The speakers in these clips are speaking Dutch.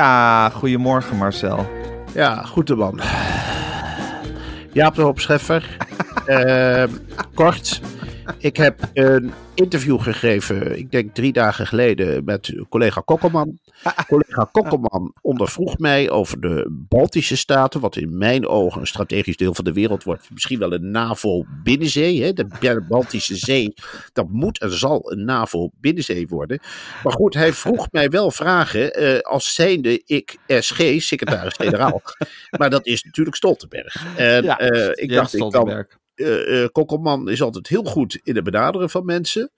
Ja, goedemorgen Marcel. Ja, goed man. Jaap de Hoop Scheffer. Eh, kort. Ik heb een interview gegeven, ik denk drie dagen geleden, met collega Kokkelman. collega Kokkelman ondervroeg mij over de Baltische Staten, wat in mijn ogen een strategisch deel van de wereld wordt. Misschien wel een NAVO-binnenzee. Hè? De Ba- Baltische Zee, dat moet en zal een NAVO-binnenzee worden. Maar goed, hij vroeg mij wel vragen eh, als zijnde ik SG, secretaris-generaal. maar dat is natuurlijk Stoltenberg. En Ja, eh, ik dacht, ik kan Eh, Kokkelman is altijd heel goed in het benaderen van mensen.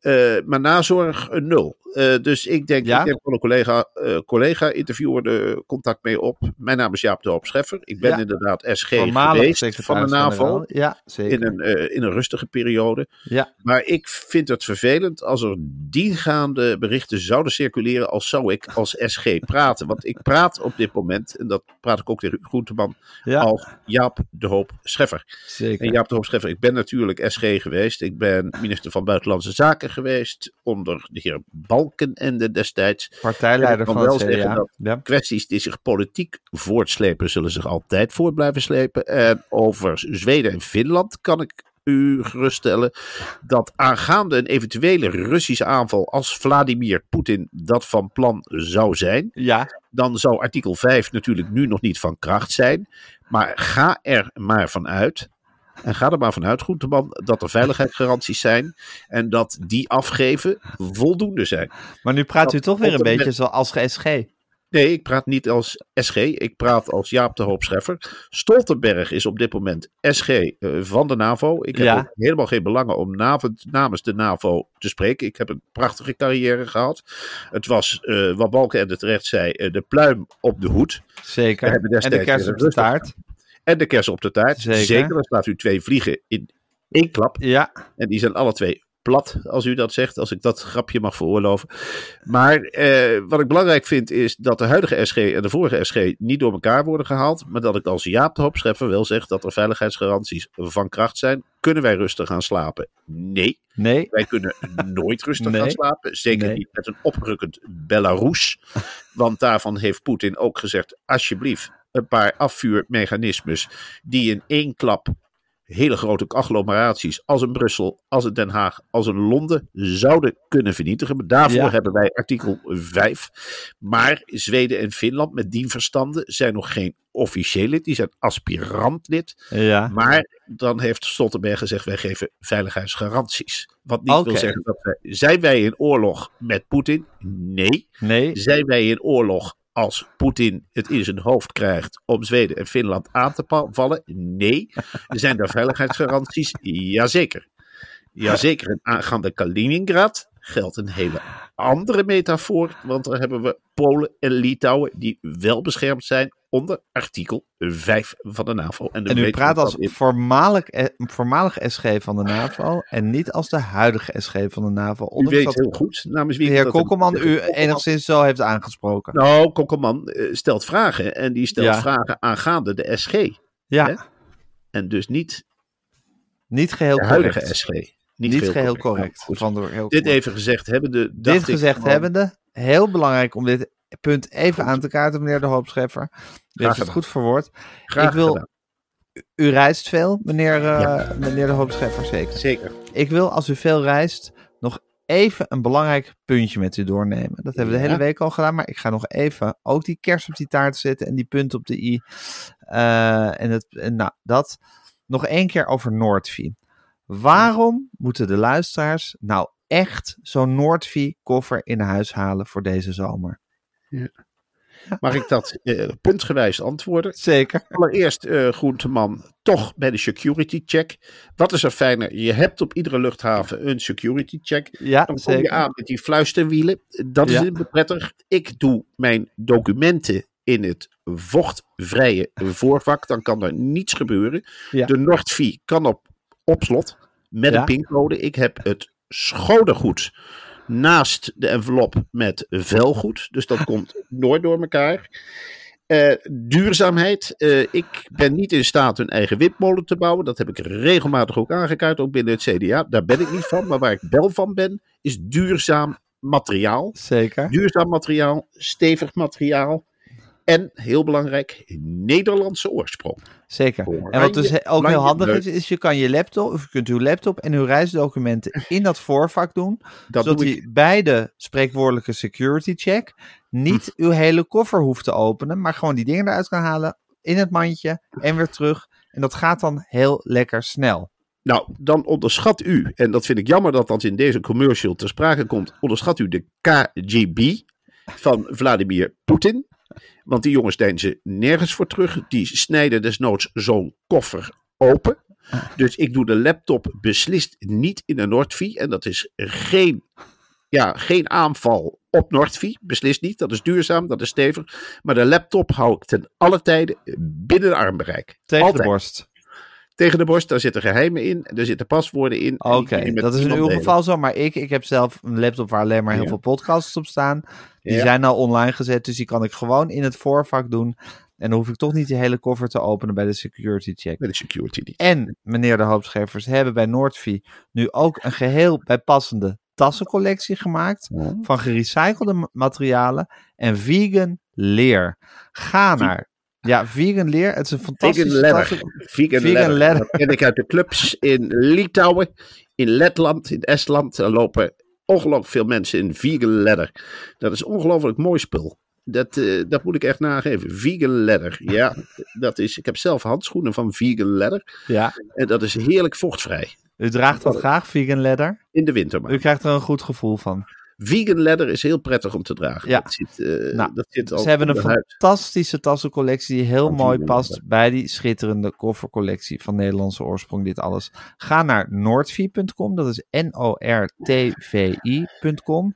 Eh, maar nazorg een nul. Eh, dus ik denk, Ja? ik heb van een collega, eh, collega interviewer de contact mee op. Mijn naam is Jaap de Hoop Scheffer. Ik ben Ja. inderdaad SG geweest van de. NAVO. Ja, zeker. In een, eh, in een rustige periode. Ja, Maar ik vind het vervelend als er diengaande berichten zouden circuleren als zou ik als SG praten. Want ik praat op dit moment, en dat praat ik ook tegen Groenteman, ja als Jaap de Hoop Scheffer. zeker. En Jaap de Hoop Scheffer, ik ben natuurlijk SG geweest. Ik ben minister van Buitenlandse Zaken geweest onder de heer Balkenende destijds. Partijleider van het wel zeggen dat- Ja. Kwesties die zich politiek voortslepen, zullen zich altijd voort blijven slepen. En over Zweden en Finland kan ik u geruststellen dat aangaande een eventuele Russische aanval als Vladimir Poetin dat van plan zou zijn, ja, dan zou artikel 5 natuurlijk nu nog niet van kracht zijn. Maar ga er maar vanuit. En ga er maar vanuit, Groenteman, dat er veiligheidsgaranties zijn. En dat die afgeven voldoende zijn. maar nu praat u toch weer een beetje zoals SG. Nee, ik praat niet als SG. Ik praat als Jaap de Hoop Scheffer. Stoltenberg is op dit moment SG eh, van de NAVO. Ik heb Ja. helemaal geen belangen om namens de NAVO te spreken. Ik heb een prachtige carrière gehad. Het was, eh, wat Balkenende terecht zei, eh, de pluim op de hoed. Zeker. En de destijds kers weer op de taart. En de kers op de taart. Zeker. Zeker. Dan slaat u twee vliegen in één klap. Ja, En die zijn alle twee plat, als u dat zegt, als ik dat grapje mag veroorloven. Maar eh, wat ik belangrijk vind, is dat de huidige SG en de vorige SG niet door elkaar worden gehaald. Maar dat ik als Jaap de Hoop Scheffer wel zeg dat er veiligheidsgaranties van kracht zijn. Kunnen wij rustig gaan slapen? Nee. nee. Wij kunnen nooit rustig Nee. gaan slapen. Zeker Nee. niet met een oprukkend Belarus. Want daarvan heeft Poetin ook gezegd: alsjeblieft, een paar afvuurmechanismes die in één klap hele grote agglomeraties als een Brussel, als een Den Haag, als een Londen zouden kunnen vernietigen. Maar daarvoor Ja. hebben wij artikel 5. Maar Zweden en Finland met die verstanden zijn nog geen officieel lid, die zijn aspirant lid. Ja. Maar dan heeft Stoltenberg gezegd: wij geven veiligheidsgaranties. Wat niet wil zeggen dat wij. Zijn wij in oorlog met Poetin? Nee. Nee. Zijn wij in oorlog als Poetin het in zijn hoofd krijgt om Zweden en Finland aan te vallen? Nee. Zijn er veiligheidsgaranties? Jazeker. Jazeker. En aangaande Kaliningrad geldt een hele andere metafoor. Want daar hebben we Polen en Litouwen die wel beschermd zijn onder artikel 5 van de NAVO. de En u praat als voormalig, eh, voormalig SG van de NAVO en niet als de huidige SG van de NAVO. U weet dat heel goed namens wie de heer Kokkelman u enigszins zo heeft aangesproken. Nou, Kokkelman eh, stelt vragen en die stelt Ja. vragen aangaande de SG. ja, hè? En dus niet niet geheel de huidige correct. SG. Niet, geheel correct. Nou. Van door heel Dit even gezegd hebbende. Dit gezegd gewoon- hebbende, heel belangrijk om dit punt even aan te kaarten, meneer de Hoopscheffer. U heeft het goed verwoord. Graag ik wil gedaan. u reist veel, meneer, uh, meneer de Hoopscheffer, zeker? Zeker. Ik wil, als u veel reist, nog even een belangrijk puntje met u doornemen. Dat hebben we de hele week al gedaan, maar ik ga nog even ook die kerst op die taart zetten en die punt op de i. Uh, en, het, en nou, dat nog één keer over Noordvie. Waarom moeten de luisteraars nou echt zo'n Noordvie koffer in huis halen voor deze zomer? Ja. Mag ik dat uh, puntgewijs antwoorden? Zeker. Allereerst, uh, Groenteman, toch bij de security check. Wat is er fijner? Je hebt op iedere luchthaven een security check. Ja, Dan kom zeker. je aan met die fluisterwielen. Dat is Ja. prettig. Ik doe mijn documenten in het vochtvrije voorvak. Dan kan er niets gebeuren. Ja. De Nordvie kan op, op slot met Ja. een pincode. Ik heb het schodegoed naast de envelop met velgoed. Dus dat komt nooit door elkaar. Eh, duurzaamheid. Eh, ik ben niet in staat een eigen wipmolen te bouwen. Dat heb ik regelmatig ook aangekaart, ook binnen het CDA. Daar ben ik niet van. Maar waar ik wel van ben, is duurzaam materiaal. Zeker. Duurzaam materiaal, stevig materiaal. En, heel belangrijk, Nederlandse oorsprong. Zeker. En wat dus ook heel handig is, is je kan je laptop, of je kunt uw laptop en uw reisdocumenten in dat voorvak doen. Dat zodat doe ik. bij de spreekwoordelijke security check niet uw hele koffer hoeft te openen, maar gewoon die dingen eruit kan halen in het mandje en weer terug. En dat gaat dan heel lekker snel. Nou, dan onderschat u, en dat vind ik jammer dat dat in deze commercial ter sprake komt, onderschat u de KGB van Vladimir Poetin. Want die jongens deinzen nergens voor terug. Die snijden desnoods zo'n koffer open. Dus ik doe de laptop beslist niet in een Nordvie. En dat is geen, ja, geen aanval op Nordvie. Beslist niet. Dat is duurzaam, dat is stevig. Maar de laptop hou ik ten alle tijden binnen armbereik. Tegen Altijd. de borst. Tegen de borst, daar zitten geheimen in, er zitten paswoorden in. Oké, dat is in uw geval zo. Maar ik, ik heb zelf een laptop waar alleen maar heel Ja. veel podcasts op staan. Die Ja. zijn al online gezet, dus die kan ik gewoon in het voorvak doen. En dan hoef ik toch niet die hele koffer te openen bij de security check. Met de security niet. En, meneer de Hoopscheffers, hebben bij Noordvie nu ook een geheel bijpassende tassencollectie gemaakt. Van gerecyclede ma- materialen en vegan leer. Ga naar, ja, vegan leer. Het is een Vegan fantastische leather. Vegan. Dat ken ik uit de clubs in Litouwen, in Letland, in Estland. Daar lopen ongelooflijk veel mensen in vegan leather. Dat is ongelooflijk mooi spul. Dat, eh, dat moet ik echt nageven. Vegan leather. Ja, dat is. Ik heb zelf handschoenen van vegan leather. Ja, En dat is heerlijk vochtvrij. u draagt dat graag, vegan leather. In de winter maar. U krijgt er een goed gevoel van. Vegan leather is heel prettig om te dragen. Ja. Dat zit, eh, Nou, dat zit al Ze hebben een fantastische tassencollectie die heel mooi past leather. bij die schitterende koffercollectie van Nederlandse oorsprong. Dit alles. Ga naar noordvie.com, dat is N-O-R-T-V-I.com.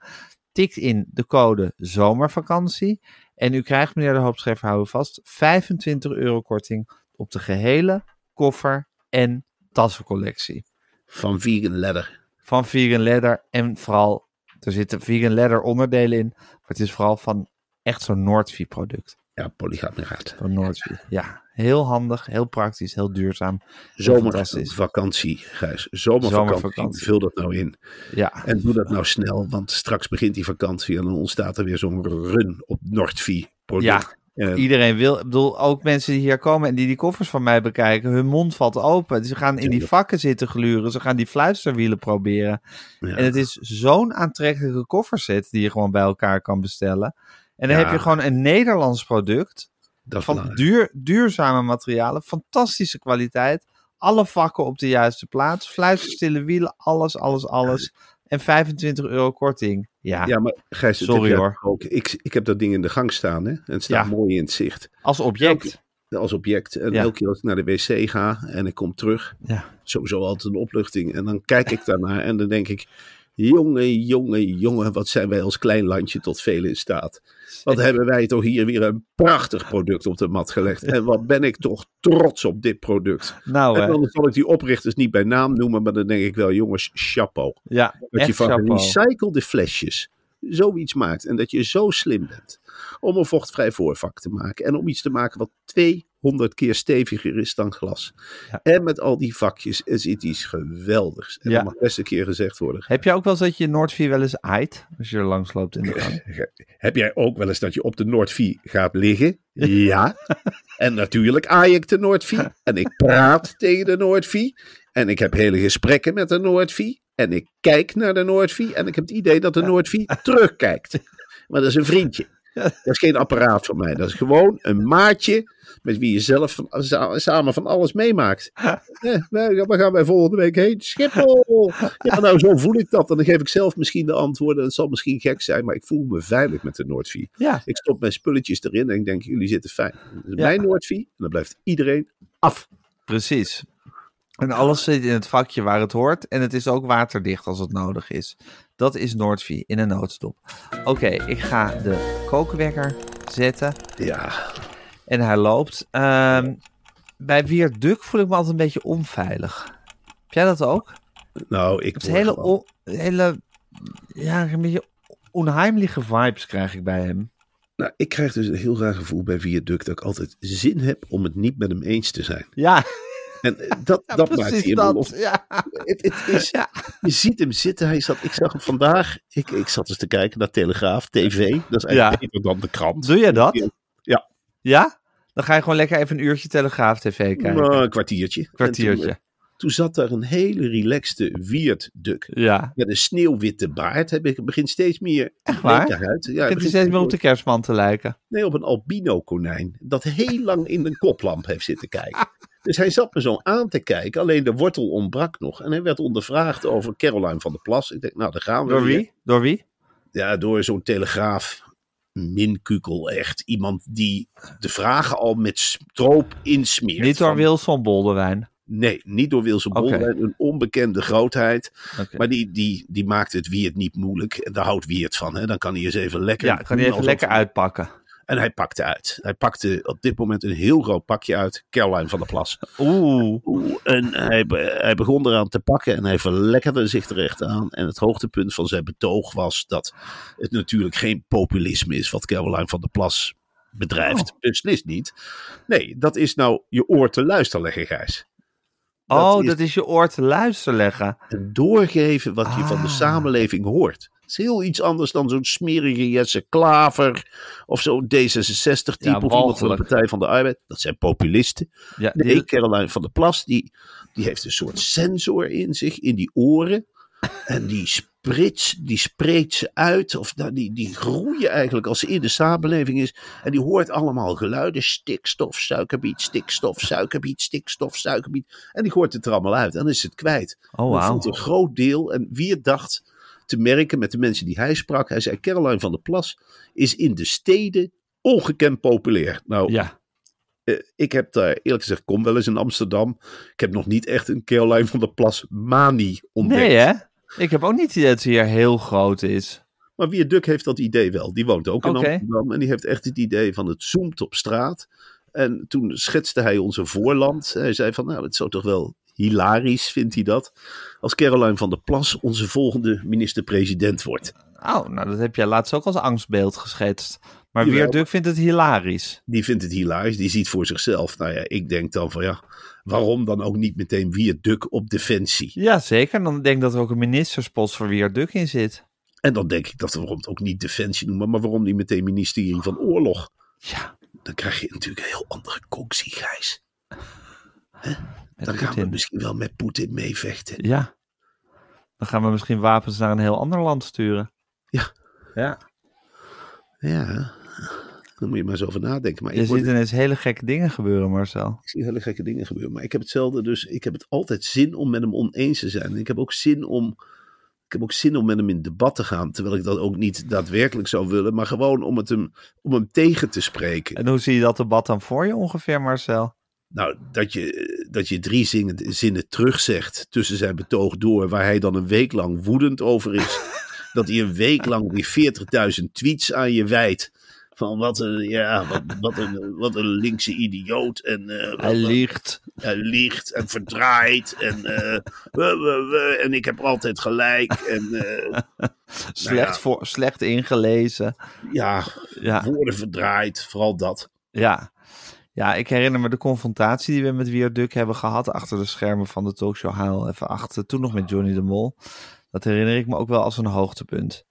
Tik in de code zomervakantie en u krijgt, meneer de Hoopscheffer, houden vast, 25 euro korting op de gehele koffer en tassencollectie Van vegan leather. van vegan leather en vooral, er zitten vegan leather onderdelen in, maar het is vooral van echt zo'n Noordvie product. Ja, polygrameraad. Van Noordvie. Ja, heel handig, heel praktisch, heel duurzaam. Zomervakantie, Gijs. Zomervakantie. Zomervakantie. Vul dat nou in. Ja, En doe dat nou snel, want straks begint die vakantie en dan ontstaat er weer zo'n run op Noordvie product. ja. En Iedereen wil, ik bedoel, ook mensen die hier komen en die die koffers van mij bekijken, hun mond valt open. Ze gaan in die vakken zitten gluren, ze gaan die fluisterwielen proberen. ja, En het is zo'n aantrekkelijke kofferset die je gewoon bij elkaar kan bestellen. En dan Ja. heb je gewoon een Nederlands product dat van duur, duurzame materialen, fantastische kwaliteit, alle vakken op de juiste plaats, fluisterstille wielen, alles, alles, alles. En 25 euro korting. Ja, Ja, maar Gijs, Sorry, hoor. Ook. Ik, ik heb dat ding in de gang staan hè? en het staat Ja. mooi in het zicht. als object. Als object. En Ja. elke keer als ik naar de wc ga en ik kom terug, Ja. sowieso altijd een opluchting. En dan kijk ik daarnaar en dan denk ik, jongen, jongen, jongen, wat zijn wij als klein landje tot veel in staat. Wat hebben wij toch hier weer een prachtig product op de mat gelegd. En wat ben ik toch trots op dit product. Nou, En eh, dan zal ik die oprichters niet bij naam noemen, maar dan denk ik wel, jongens, chapeau. ja, Dat je van chapeau. gerecyclede flesjes zoiets maakt. En dat je zo slim bent om een vochtvrij voorvak te maken. En om iets te maken wat honderd keer steviger is dan glas. Ja. En met al die vakjes is het iets geweldigs. En Ja. dat mag best een keer gezegd worden. Heb je ook wel eens dat je Noordvier wel eens aait? Als je er langs loopt in de gang. Heb jij ook wel eens dat je op de Noordvie gaat liggen? Ja. en natuurlijk aai ik de Noordvie. En ik praat tegen de Noordvie. En ik heb hele gesprekken met de Noordvie. En ik kijk naar de Noordvie. En ik heb het idee dat de Noordvie terugkijkt. Maar dat is een vriendje. Dat is geen apparaat van mij. Dat is gewoon een maatje met wie je zelf van, samen van alles meemaakt. Ja, waar waar gaan wij volgende week heen? Schiphol! Ja, nou zo voel ik dat. En dan geef ik zelf misschien de antwoorden. Het zal misschien gek zijn, maar ik voel me veilig met de Noordvie. Ja, Ik stop mijn spulletjes erin en ik denk, jullie zitten fijn. Ja. mijn Noordvie en dan blijft iedereen af. precies. En alles zit in het vakje waar het hoort. En het is ook waterdicht als het nodig is. Dat is Noordvie in een noodstop. Oké, ik ga de kookwekker zetten. Ja, En hij loopt. Ehm, bij Wierduk voel ik me altijd een beetje onveilig. Heb jij dat ook? nou, ik Het hele, on- hele ja, een beetje onheimliche vibes krijg ik bij hem. Nou, ik krijg dus een heel raar gevoel bij Viaduct dat ik altijd zin heb om het niet met hem eens te zijn. Ja, En eh, dat, ja dat maakt hij dat. los. Ja. Het, het is, Ja. Je ziet hem zitten. Hij zat, ik zag hem vandaag. Ik, ik zat eens te kijken naar Telegraaf, TV. Dat is eigenlijk beter dan de krant. Doe je dat? Ja. Ja? Dan ga je gewoon lekker even een uurtje Telegraaf TV kijken. Nou, een kwartiertje. Kwartiertje. Toen, eh, toen zat daar een hele relaxte Wierduk. Ja. Met een sneeuwwitte baard. Hij be- begint steeds meer Echt waar? uit. Ja, Ik begint steeds meer op de kerstman te lijken. Nee, op een albino konijn. Dat heel lang in een koplamp heeft zitten kijken. Dus hij zat me zo aan te kijken. Alleen de wortel ontbrak nog. En hij werd ondervraagd over Caroline van der Plas. Ik denk, nou, daar gaan we Door weer. wie? Door wie? Ja, door zo'n telegraaf. Minkukel, echt. Iemand die de vragen al met stroop insmeert. Niet door Van- Wilson Boldewijn. Nee, niet door Wilson Oké. Boldewijn. Een onbekende grootheid. Maar die, die, die maakt het Wiert niet moeilijk. En daar houdt Wiert van. Hè? Dan kan hij eens even lekker... Ja, kan hij even lekker uitpakken. En hij pakte uit. Hij pakte op dit moment een heel groot pakje uit. Caroline van der Plas. Oeh. Oeh, en hij, hij begon eraan te pakken en hij verlekkerde zich terecht aan. En het hoogtepunt van zijn betoog was dat het natuurlijk geen populisme is wat Caroline van der Plas bedrijft. Oh. Beslist niet. Nee, dat is nou je oor te luisteren leggen, Gijs. oh, is- dat is je oor te luisteren leggen. En doorgeven wat je van de Ah. samenleving hoort. Het is heel iets anders dan zo'n smerige Jesse Klaver of zo'n D66-type Ja, of iemand van de. Partij van de Arbeid. Dat zijn populisten. Ja, Nee, die- Caroline van der Plas, die, die heeft een soort sensor in zich, in die oren. En die spreekt, die spreekt ze uit, of nou, die, die groeien eigenlijk als ze in de samenleving is. En die hoort allemaal geluiden, stikstof, suikerbiet, stikstof, suikerbiet, stikstof, suikerbiet. En die hoort het er allemaal uit, en dan is het kwijt. Oh, Dat wauw. vond een groot deel, en wie het dacht te merken met de mensen die hij sprak. Hij zei, Caroline van der Plas is in de steden ongekend populair. Nou, Ja. eh, ik heb daar eerlijk gezegd, kom wel eens in Amsterdam. Ik heb nog niet echt een Caroline van der Plas manie ontdekt. Nee, hè? Ik heb ook niet het idee dat ze hier heel groot is. Maar Wierduk heeft dat idee wel. Die woont ook in. Amsterdam. En die heeft echt het idee van het zoomt op straat. En toen schetste hij onze voorland. Hij zei van, nou, het zou toch wel hilarisch, vindt hij dat. Als Caroline van der Plas onze volgende minister-president wordt. Oh, nou dat heb jij laatst ook als angstbeeld geschetst. Maar Jawel. Wierduk vindt het hilarisch. Die vindt het hilarisch. Die ziet voor zichzelf. Nou ja, ik denk dan van ja, waarom dan ook niet meteen Wierduk op defensie? Ja, zeker. Dan denk ik dat er ook een ministerspost voor Wierduk in zit. En dan denk ik dat we waarom het ook niet defensie noemen, maar waarom niet meteen ministerie van oorlog? Ja, Dan krijg je natuurlijk een heel andere conctie, Gijs. Dan gaan we misschien wel met Poetin meevechten. Ja. Dan gaan we misschien wapens naar een heel ander land sturen. Ja. Ja. Ja, dan moet je maar eens over nadenken. Maar Je ik, word, ziet ineens hele gekke dingen gebeuren, Marcel. ik zie hele gekke dingen gebeuren. Maar ik heb hetzelfde, dus ik heb het altijd zin om met hem oneens te zijn. En ik heb ook zin om, ik heb ook zin om met hem in debat te gaan. Terwijl ik dat ook niet daadwerkelijk zou willen, maar gewoon om, het hem, om hem tegen te spreken. En hoe zie je dat debat dan voor je ongeveer, Marcel? Nou, dat je, dat je drie zinnen, zinnen terugzegt tussen zijn betoog door, waar hij dan een week lang woedend over is. dat hij een week lang weer 40.000 tweets aan je wijt. Van wat een, ja, wat, wat een, wat een linkse idioot. En, wat Hij liegt. hij liegt en verdraait. En, eh, we, we, we, en ik heb altijd gelijk. En eh, Slecht, ja. voor, slecht ingelezen. ja, Ja, woorden verdraait. Vooral dat. ja. Ja, ik herinner me de confrontatie die we met Wierduk hebben gehad achter de schermen van de talkshow Haal even achter. Toen nog met Johnny de Mol. Dat herinner ik me ook wel als een hoogtepunt.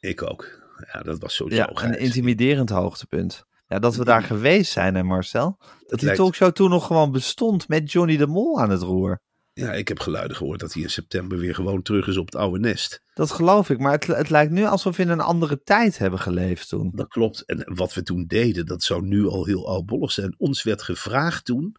Ik ook. Ja, dat was sowieso Ja, een intimiderend hoogtepunt. Ja, dat we daar geweest zijn, hè Marcel? Dat die lijkt- talkshow toen nog gewoon bestond met Johnny de Mol aan het roer. Ja, ik heb geluiden gehoord dat hij in september weer gewoon terug is op het oude nest. Dat geloof ik, maar het, het lijkt nu alsof we in een andere tijd hebben geleefd toen. Dat klopt. En wat we toen deden, dat zou nu al heel oudbollig zijn. Ons werd gevraagd toen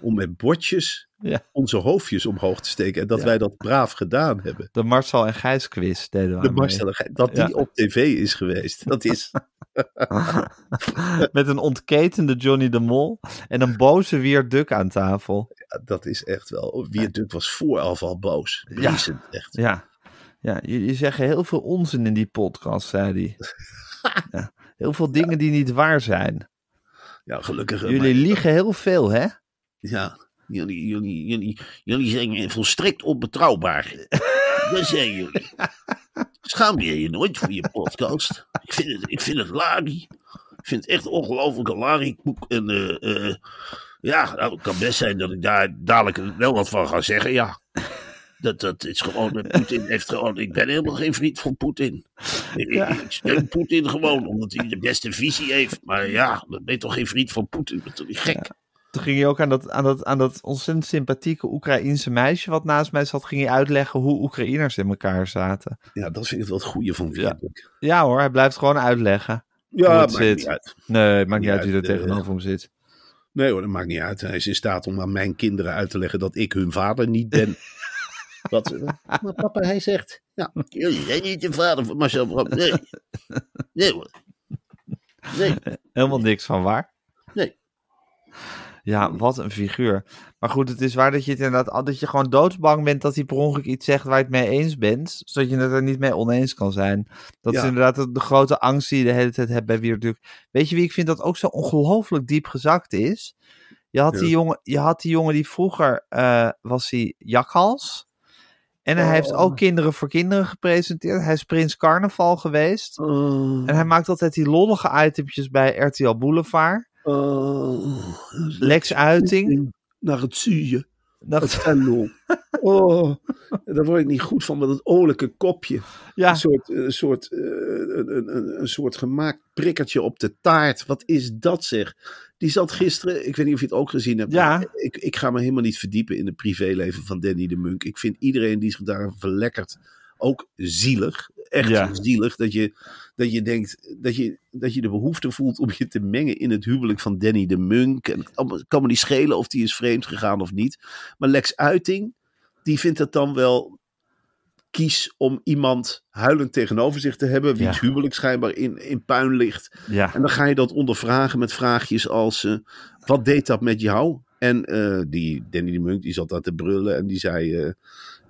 om met bordjes Ja. onze hoofdjes omhoog te steken. En dat Ja. wij dat braaf gedaan hebben. De Marcel en Gijs quiz deden we De aan mee. Marcel, dat die Ja. op tv is geweest. Dat is, Met een ontketende Johnny de Mol en een boze Wierduk aan tafel. Dat is echt wel. Wie het was vooraf al boos. Ja. Briesend, echt. Ja, ja jullie zeggen heel veel onzin in die podcast, zei hij. Ja, heel veel dingen die niet waar zijn. Ja, gelukkig. eh, Jullie maar- liegen heel veel, hè? Ja, jullie, jullie, jullie, jullie zijn volstrekt onbetrouwbaar. Dat zijn jullie. Schaam je je nooit voor je podcast? Ik vind het, ik vind het lari. Ik vind het echt ongelooflijk een lari-koek. En eh, eh, ja, nou, het kan best zijn dat ik daar dadelijk wel wat van ga zeggen, ja. Dat, dat is gewoon, Poetin heeft gewoon, ik ben helemaal geen vriend van Poetin. Ik, Ja. ik steun Poetin gewoon, omdat hij de beste visie heeft. Maar ja, dan ben je toch geen vriend van Poetin, dat is toch niet gek? Toen ging je ook aan dat, aan, dat, aan dat ontzettend sympathieke Oekraïense meisje wat naast mij zat, ging je uitleggen hoe Oekraïners in elkaar zaten. Ja, dat vind ik wel het goede van Ja. Ja hoor, hij blijft gewoon uitleggen. Ja, maakt zit. niet uit. Nee, het maakt niet uit wie er eh, tegenover hem zit. Nee hoor, dat maakt niet uit. Hij is in staat om aan mijn kinderen uit te leggen dat ik hun vader niet ben. Wat, eh, maar papa, hij zegt, ja, jullie zijn niet de vader van Marcel. Nee. Nee hoor. Nee. Helemaal niks van waar. Nee. Ja, wat een figuur. Maar goed, het is waar dat je het inderdaad dat je gewoon doodsbang bent dat hij per ongeluk iets zegt waar je het mee eens bent, zodat je het er niet mee oneens kan zijn. Dat is inderdaad de, de grote angst die je de hele tijd hebt bij Wierduk. Weet je wie ik vind dat ook zo ongelooflijk diep gezakt is? Je had, Ja. die, jongen, je had die jongen die vroeger eh, was hij jakhals. En hij heeft Oh. ook Kinderen voor Kinderen gepresenteerd. Hij is Prins Carnaval geweest. Oh, En hij maakt altijd die lollige itempjes bij RTL Boulevard. Oh, Lex Uiting. Naar het zuien. Dat, Het venlo. Oh, daar word ik niet goed van met dat olijke kopje. ja, Een soort, een, soort, eh, een, een, een, soort gemaakt prikkertje op de taart. Wat is dat zeg? Die zat gisteren, ik weet niet of je het ook gezien hebt. Ja. Ik, ik ga me helemaal niet verdiepen in het privéleven van Danny de Munk. Ik vind iedereen die zich daar verlekkert ook zielig. Echt Ja. zielig. Dat je, dat je denkt dat je, dat je de behoefte voelt om je te mengen in het huwelijk van Danny de Munk. En het kan- me niet schelen of die is vreemd gegaan of niet. Maar Lex Uiting, die vindt het dan wel kies om iemand huilend tegenover zich te hebben, wiens Ja. huwelijk schijnbaar in, in puin ligt. ja. En dan ga je dat ondervragen met vraagjes als, eh, wat deed dat met jou? En eh, die Danny de Munk, die zat daar te brullen en die zei eh,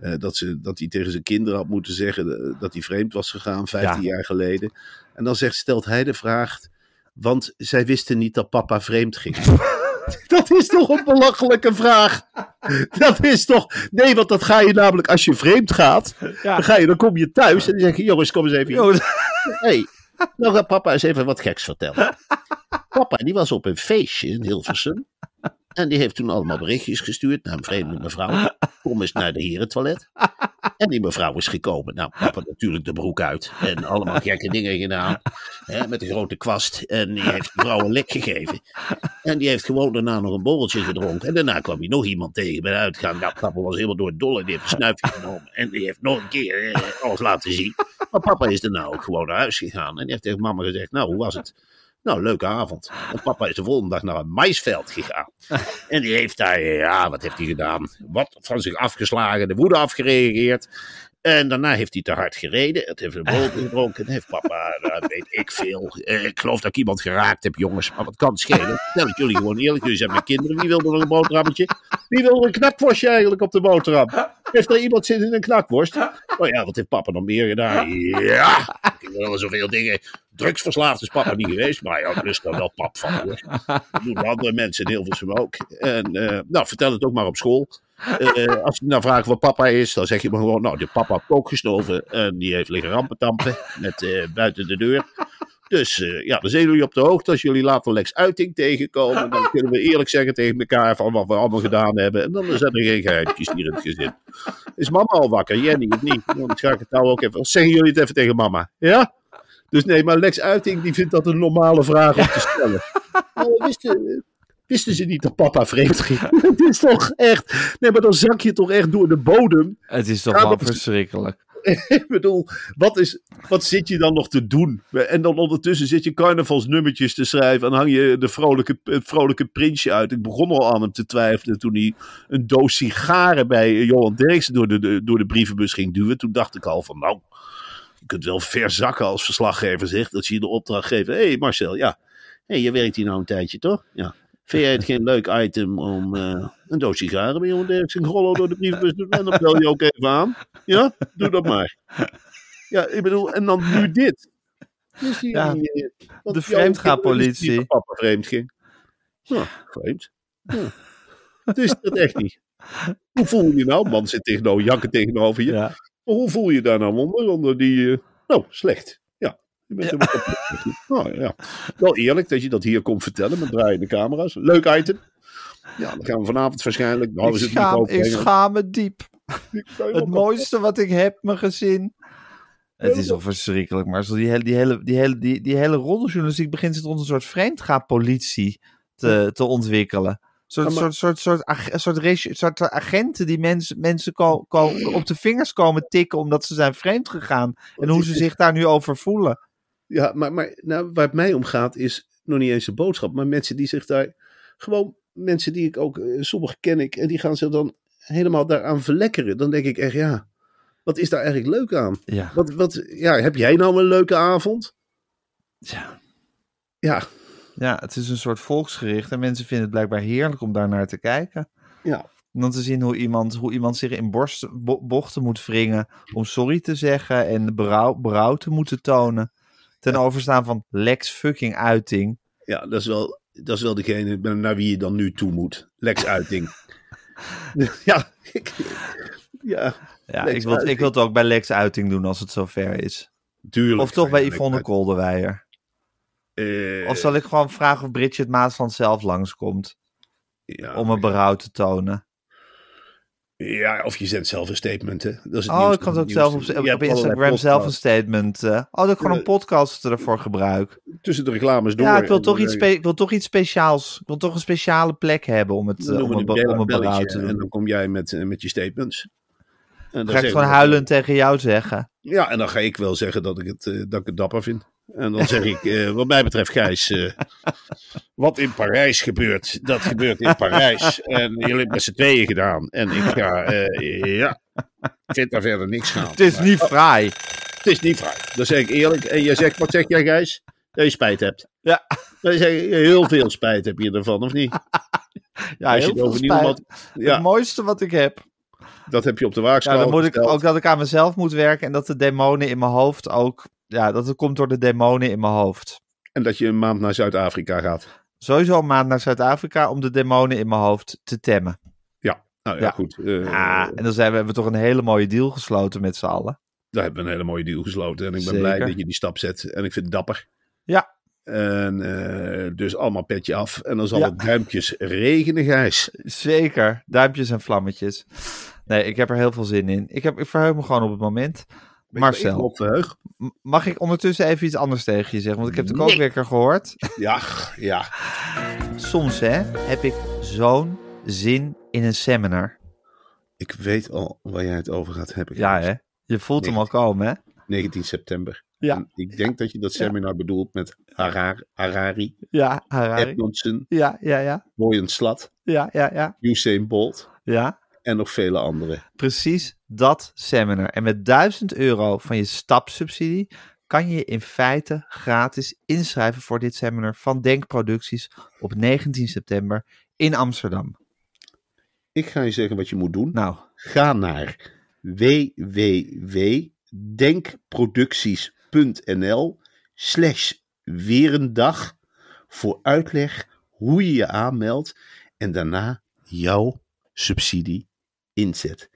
eh, dat, ze, dat hij tegen zijn kinderen had moeten zeggen eh, dat hij vreemd was gegaan 15 Ja. jaar geleden. En dan zegt, stelt hij de vraag, want zij wisten niet dat papa vreemd ging. Dat is toch een belachelijke vraag. Dat is toch. Nee, want dat ga je namelijk als je vreemd gaat. Ja. Dan, ga je, dan kom je thuis en dan zeg je: Jongens, kom eens even. hier. Hey, nou gaat papa eens even wat geks vertellen. Papa, die was op een feestje in Hilversum. En die heeft toen allemaal berichtjes gestuurd naar een vreemde mevrouw. Kom eens naar de herentoilet. En die mevrouw is gekomen. Nou, papa natuurlijk de broek uit. En allemaal gekke dingen gedaan. Hè, met een grote kwast. En die heeft de vrouw een lek gegeven. En die heeft gewoon daarna nog een borreltje gedronken. En daarna kwam hij nog iemand tegen bij de uitgang. Nou, papa was helemaal door het dolle. Die heeft een snuifje genomen. En die heeft nog een keer eh, alles laten zien. Maar papa is daarna ook gewoon naar huis gegaan. En die heeft tegen mama gezegd, nou, hoe was het? Nou, leuke avond. En papa is de volgende dag naar een maisveld gegaan. En die heeft daar, ja, wat heeft hij gedaan? Wat van zich afgeslagen, de woede afgereageerd. En daarna heeft hij te hard gereden. Het heeft een brood gedronken. En heeft papa, nou, weet ik veel. Eh, ik geloof dat ik iemand geraakt heb, jongens. Maar wat kan schelen? Stel het jullie gewoon eerlijk. Jullie zijn mijn kinderen. Wie wil er een boterhammetje? Wie wil er een knakworstje eigenlijk op de boterham? Heeft er iemand zin in een knakworst? Oh ja, wat heeft papa nog meer gedaan? Ja, ik wil wel zoveel dingen. Drugsverslaafd is papa niet geweest. Maar ja, er is wel pap van hoor. Dat doen andere mensen in Hilversum ook. En eh, nou, vertel het ook maar op school. Eh, als je nou vraagt wat papa is, dan zeg je maar gewoon, nou, de papa heeft ook gesnoven en die heeft liggen rampentampen met eh, buiten de deur. Dus eh, ja, dan zijn jullie op de hoogte. Als jullie later Lex Uiting tegenkomen, dan kunnen we eerlijk zeggen tegen elkaar van wat we allemaal gedaan hebben. En dan zijn er geen geheimtjes hier in het gezin. Is mama al wakker? Jenny of niet? Dan ga ik het nou ook even. Zeggen jullie het even tegen mama? Ja? Dus nee, maar Lex Uiting die vindt dat een normale vraag om te stellen. Oh, wisten, wisten ze niet dat papa vreemd ging? Het is toch echt. Nee, maar dan zak je toch echt door de bodem. Het is toch wel verschrikkelijk. Ik bedoel, wat, is, wat zit je dan nog te doen? En dan ondertussen zit je carnavalsnummertjes te schrijven en hang je de vrolijke, het vrolijke prinsje uit. Ik begon al aan hem te twijfelen toen hij een doos sigaren bij Johan Derksen door de, de- door de brievenbus ging duwen. Toen dacht ik al van, nou, je kunt wel verzakken als verslaggever zegt. Dat je de opdracht geeft. Hé hey Marcel, ja, hey, je werkt hier nou een tijdje toch? Ja. Vind jij het geen leuk item om eh, een doos sigaren bij Johan Derksen Grollo door de brievenbus te doen? En dan bel je ook even aan. Ja, doe dat maar. Ja, ik bedoel, en dan nu dit. Dus die, Ja, die, eh, de vreemdgaanpolitie. papa vreemd ging. Ja, vreemd. Ja. Het is dat echt niet. Hoe voel je je nou? Man zit tegenover, janken tegenover je. Ja. Hoe voel je daar nou onder? Onder die, nou, slecht. Ja. Je bent helemaal kapot. Nou, ja. Wel eerlijk dat je dat hier komt vertellen met draaiende camera's. Leuk item. Ja, dan gaan we vanavond waarschijnlijk. Nou, ik, is het schaam, ik schaam me diep. Het mooiste wat ik heb, mijn gezin. Het is toch verschrikkelijk, maar die hele, die hele, die hele, die, die hele roddeljournalistiek begint zich tot een soort vreemdgaanpolitie te, te ontwikkelen. Soort, Ja, maar- soort, soort, soort, soort, soort agenten die mensen, mensen ko, ko- op de vingers komen tikken omdat ze zijn vreemd gegaan. En hoe ze zich daar nu over voelen. Ja, maar, maar nou, waar het mij om gaat is nog niet eens de boodschap. Maar mensen die zich daar. Gewoon mensen die ik ook. eh, Sommigen ken ik. En die gaan zich dan helemaal daaraan verlekkeren. Dan denk ik echt, ja. Wat is daar eigenlijk leuk aan? Ja. Wat, wat, ja, heb jij nou een leuke avond? Ja. Ja, ja, het is een soort volksgericht en mensen vinden het blijkbaar heerlijk om daar naar te kijken. ja. Om dan te zien hoe iemand, hoe iemand zich in borst, bo- bochten moet wringen om sorry te zeggen en berouw, berouw te moeten tonen. Ten overstaan van Lex fucking uiting. ja dat, is wel, dat is wel degene naar wie je dan nu toe moet. Lex Uiting. ja, ik, ja, Ja, Lex ik wil, ik wil het ook bij Lex uiting doen als het zover is. tuurlijk. Of toch bij Yvonne. Kolderweijer. Eh, Of zal ik gewoon vragen of Bridget Maasland zelf langskomt ja, om een berouw te tonen? Ja, of je zet zelf een statement, hè. Dat is het Oh, ik kan het ook zelf op, Instagram zelf een statement. eh oh, dat ik gewoon een podcast ervoor gebruik. Tussen de reclames door. Ja, ik wil, En toch iets eh, spe- ik wil toch iets speciaals. Ik wil toch een speciale plek hebben om het, eh, om een, om belletje te En doen. dan kom jij met, met je statements. En dan ga ik gewoon huilend tegen jou zeggen. Ja, en dan ga ik wel zeggen dat ik het, dat ik het dapper vind. En dan zeg ik, eh, wat mij betreft, Gijs, eh, wat in Parijs gebeurt, dat gebeurt in Parijs. En jullie hebben met z'n tweeën gedaan. En ik ga, eh, ja, ik vind daar verder niks van. Het is Maar- niet fraai. Het is niet waar. Dat zeg ik eerlijk. En jij zegt, wat zeg jij, Gijs? Dat je spijt hebt. Ja. Dan zeg je, heel veel spijt heb je ervan, of niet? Ja, Als je heel het veel spijt. Ja, Het mooiste wat ik heb. dat heb je op de waagschaal Ja, dan moet ik gesteld. ook dat ik aan mezelf moet werken en dat de demonen in mijn hoofd ook. Ja, dat het komt door de demonen in mijn hoofd. En dat je een maand naar Zuid-Afrika gaat. Sowieso een maand naar Zuid-Afrika om de demonen in mijn hoofd te temmen. Nou ja, Ja. goed. eh, Ja, en dan zijn we, hebben we toch een hele mooie deal gesloten met z'n allen. Daar hebben we een hele mooie deal gesloten. En ik ben Zeker. blij dat je die stap zet. En ik vind het dapper. Ja. En eh, dus allemaal petje af. En dan zal Ja. het duimpjes regenen, Gijs. Zeker. Duimpjes en vlammetjes. Nee, ik heb er heel veel zin in. Ik, heb, ik verheug me gewoon op het moment. Ik Marcel, mag ik ondertussen even iets anders tegen je zeggen? Want ik heb de kookwekker gehoord. Ja, ja. Soms hè, heb ik zo'n zin in een seminar. Ik weet al waar jij het over gaat hebben. Ja hè, je voelt hem al komen hè? 19 september. Ja. En ik denk dat je dat seminar bedoelt met Harar, Harari, Ja, Harari. Edmondson, Ja, ja, ja. Boyan Slat, Ja, ja, ja. Usain Bolt Ja, en nog vele anderen. precies dat seminar. En met 1000 euro van je stapsubsidie kan je je in feite gratis inschrijven voor dit seminar van Denkproducties op 19 september in Amsterdam. Ik ga je zeggen wat je moet doen. Nou, Ga naar www.denkproducties.nl slash weer een dag voor uitleg hoe je je aanmeldt en daarna jouw subsidie inzet.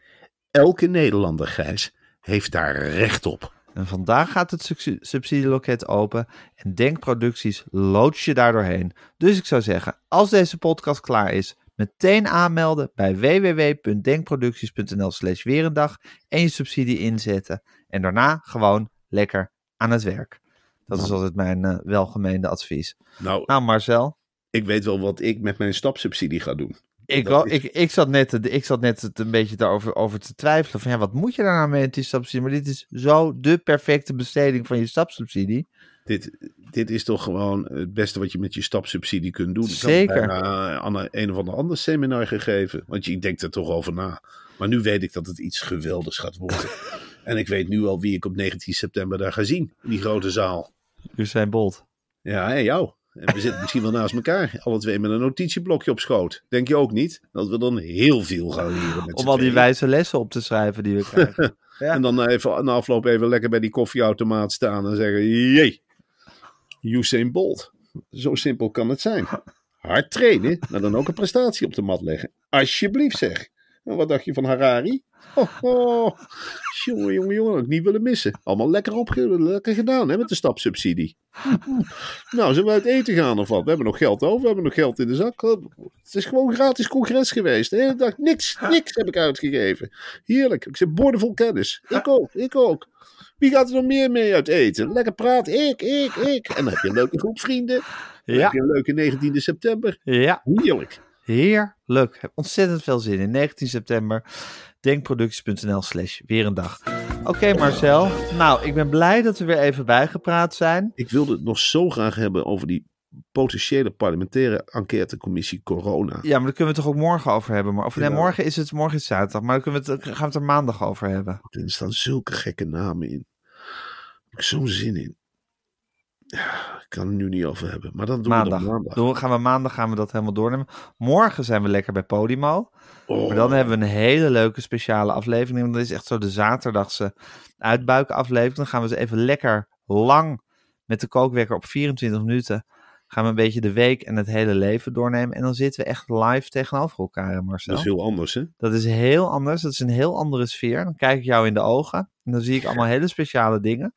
Elke Nederlander, Gijs, heeft daar recht op. En vandaag gaat het subsi- subsidieloket open en Denkproducties loods je daar doorheen. Dus ik zou zeggen, als deze podcast klaar is, meteen aanmelden bij www.denkproducties.nl slash weerendag en je subsidie inzetten. En daarna gewoon lekker aan het werk. Dat is altijd mijn eh, welgemeende advies. Nou, Nou Marcel, ik weet wel wat ik met mijn stapsubsidie ga doen. Ik, wel- is- ik, ik zat net, ik zat net het een beetje daarover over te twijfelen. Van ja, wat moet je daar nou mee met die stapsubsidie? Maar dit is zo de perfecte besteding van je stapsubsidie. Dit, dit is toch gewoon het beste wat je met je stapsubsidie kunt doen. Ik had Zeker. aan een, een of ander ander seminar gegeven. Want je denkt er toch over na. Maar nu weet ik dat het iets geweldigs gaat worden. en ik weet nu al wie ik op 19 september daar ga zien. In die grote zaal. Usain Bolt. Ja, en jou. En we zitten misschien wel naast elkaar. Alle twee met een notitieblokje op schoot. Denk je ook niet? Dat we dan heel veel gaan leren met Om al die wijze lessen op te schrijven die we krijgen. Ja. En dan even na afloop even lekker bij die koffieautomaat staan en zeggen: Jee, Usain Bolt. Zo simpel kan het zijn. Hard trainen, maar dan ook een prestatie op de mat leggen. Alsjeblieft zeg. Wat dacht je van Harari? Oh, oh. Jongen, jongen, jongen, ik niet willen missen. Allemaal lekker, opge lekker gedaan hè, met de stapsubsidie. Nou, zullen we uit eten gaan of wat? We hebben nog geld over, we hebben nog geld in de zak. Het is gewoon gratis congres geweest. De hele dag niks, niks heb ik uitgegeven. Heerlijk, ik zit boordevol kennis. Ik ook, ik ook. Wie gaat er nog meer mee uit eten? Lekker praten, ik, ik, ik. En dan heb je een leuke groep vrienden. Dan Ja. heb je een leuke 19 september. ja, Heerlijk. Heerlijk. Ik heb ontzettend veel zin in. 19 september. Denkproducties.nl slash weer een dag. Oké Marcel. Nou, ik ben blij dat we weer even bijgepraat zijn. Ik wilde het nog zo graag hebben over die potentiële parlementaire enquêtecommissie corona. Ja, maar daar kunnen we het toch ook morgen over hebben. Maar, of nee, morgen is het, morgen is het zaterdag. Maar dan kunnen we het, gaan we het er maandag over hebben. Er staan zulke gekke namen in. Daar heb ik zo'n zin in. Ja, ik kan het nu niet over hebben. Maar dan doen Maandag. we maandag. Doen we- gaan we maandag gaan we dat helemaal doornemen. Morgen zijn we lekker bij Podimo. Oh, Maar dan hebben we een hele leuke speciale aflevering. Want dat is echt zo de zaterdagse uitbuikenaflevering. Dan gaan we ze even lekker lang met de kookwekker op 24 minuten. Gaan we een beetje de week en het hele leven doornemen. En dan zitten we echt live tegenover elkaar, Marcel. dat is heel anders, hè? Dat is heel anders. Dat is een heel andere sfeer. Dan kijk ik jou in de ogen. En dan zie ik allemaal hele speciale dingen.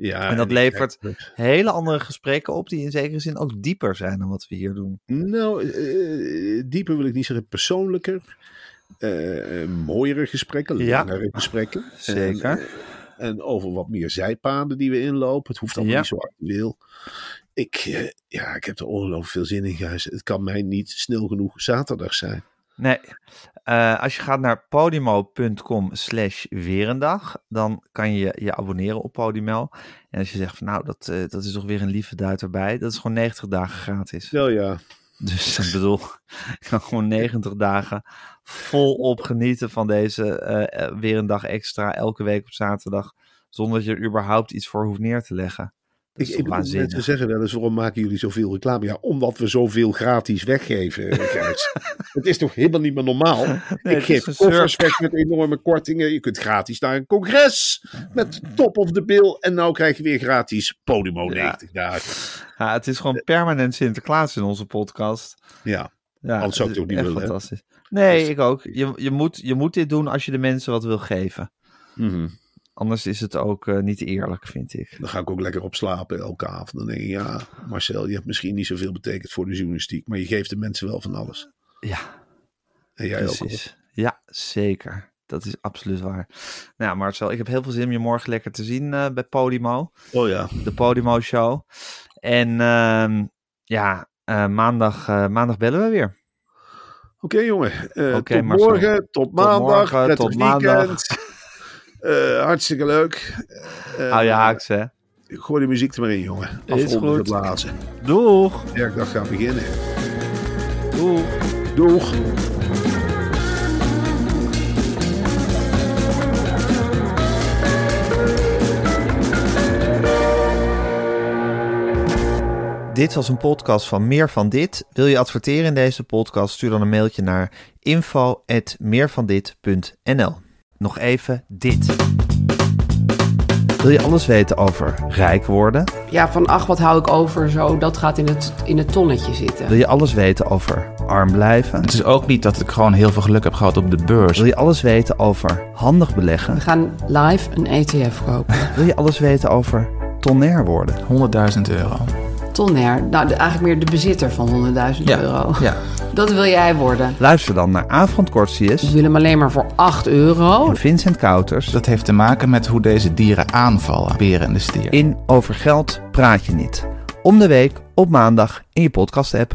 Ja, En dat levert- kijk- Hele andere gesprekken op die in zekere zin ook dieper zijn dan wat we hier doen. Nou, eh, dieper wil ik niet zeggen, persoonlijker. eh, eh, mooiere gesprekken, Ja. langere gesprekken. Zeker. En, en over wat meer zijpaden die we inlopen. Het hoeft allemaal Ja. niet zo actueel. Ik, ja, ik heb er ongelooflijk veel zin in, Gijs. Het kan mij niet snel genoeg zaterdag zijn. Nee, Eh, als je gaat naar podimo.com slash weerendag, dan kan je je abonneren op Podimo. En als je zegt van nou, dat, eh, dat is toch weer een lieve duit erbij. Dat is gewoon 90 dagen gratis. Wel ja, Dus ik bedoel, ik kan gewoon 90 dagen volop genieten van deze eh, eh, weer een dag extra, elke week op zaterdag. Zonder dat je er überhaupt iets voor hoeft neer te leggen. Ik, ik mensen zeggen wel eens, waarom maken jullie zoveel reclame? Ja, omdat we zoveel gratis weggeven, eh, Gijs. het is toch helemaal niet meer normaal? Nee, ik geef koffers weg met enorme kortingen. Je kunt gratis naar een congres met top of the bill. En nou krijg je weer gratis Podimo 90 dagen. Ja, het is gewoon permanent Sinterklaas in onze podcast. Ja, Ja, Anders zou ik het ook niet willen, hè? Fantastisch. Nee, Dus- ik ook. Je, je, moet, je moet dit doen als je de mensen wat wil geven. Anders is het ook eh, niet eerlijk, vind ik. dan ga ik ook lekker op slapen elke avond. Dan denk ik, ja, Marcel, je hebt misschien niet zoveel betekend voor de journalistiek. Maar je geeft de mensen wel van alles. Ja, En jij ook. hoor. precies. Ja, zeker. Dat is absoluut waar. Nou, Marcel, ik heb heel veel zin om je morgen lekker te zien eh, bij Podimo. Oh ja. De Podimo Show. En ehm, ja, eh, maandag, maandag bellen we weer. Oké, jongen. Oké, tot Marcel. morgen, tot maandag, morgen, prettig tot maandag. Eh, hartstikke leuk. Eh, Hou je haaks, hè? Gooi de muziek er maar in, jongen. Is Afronden goed. geblazen. Doeg! De werkdag gaat beginnen. Doeg! Doeg. Dit was een podcast van Meer van Dit. Wil je adverteren in deze podcast? Stuur dan een mailtje naar info.meervandit.nl Nog even dit. Wil je alles weten over rijk worden? Ja, van ach, wat hou ik over zo, dat gaat in het, in het tonnetje zitten. Wil je alles weten over arm blijven? Het is ook niet dat ik gewoon heel veel geluk heb gehad op de beurs. Wil je alles weten over handig beleggen? We gaan live een ETF kopen. Wil je alles weten over tonair worden? 100.000 euro. Tonair. Nou, de- eigenlijk meer de bezitter van 100.000 Ja, euro. ja. Dat wil jij worden. Luister dan naar Avond Ik Kortsius wil hem alleen maar voor 8 euro. en Vincent Kouters. Dat heeft te maken met hoe deze dieren aanvallen. Beren en de stier. In Over Geld praat je niet. Om de week op maandag in je podcast app.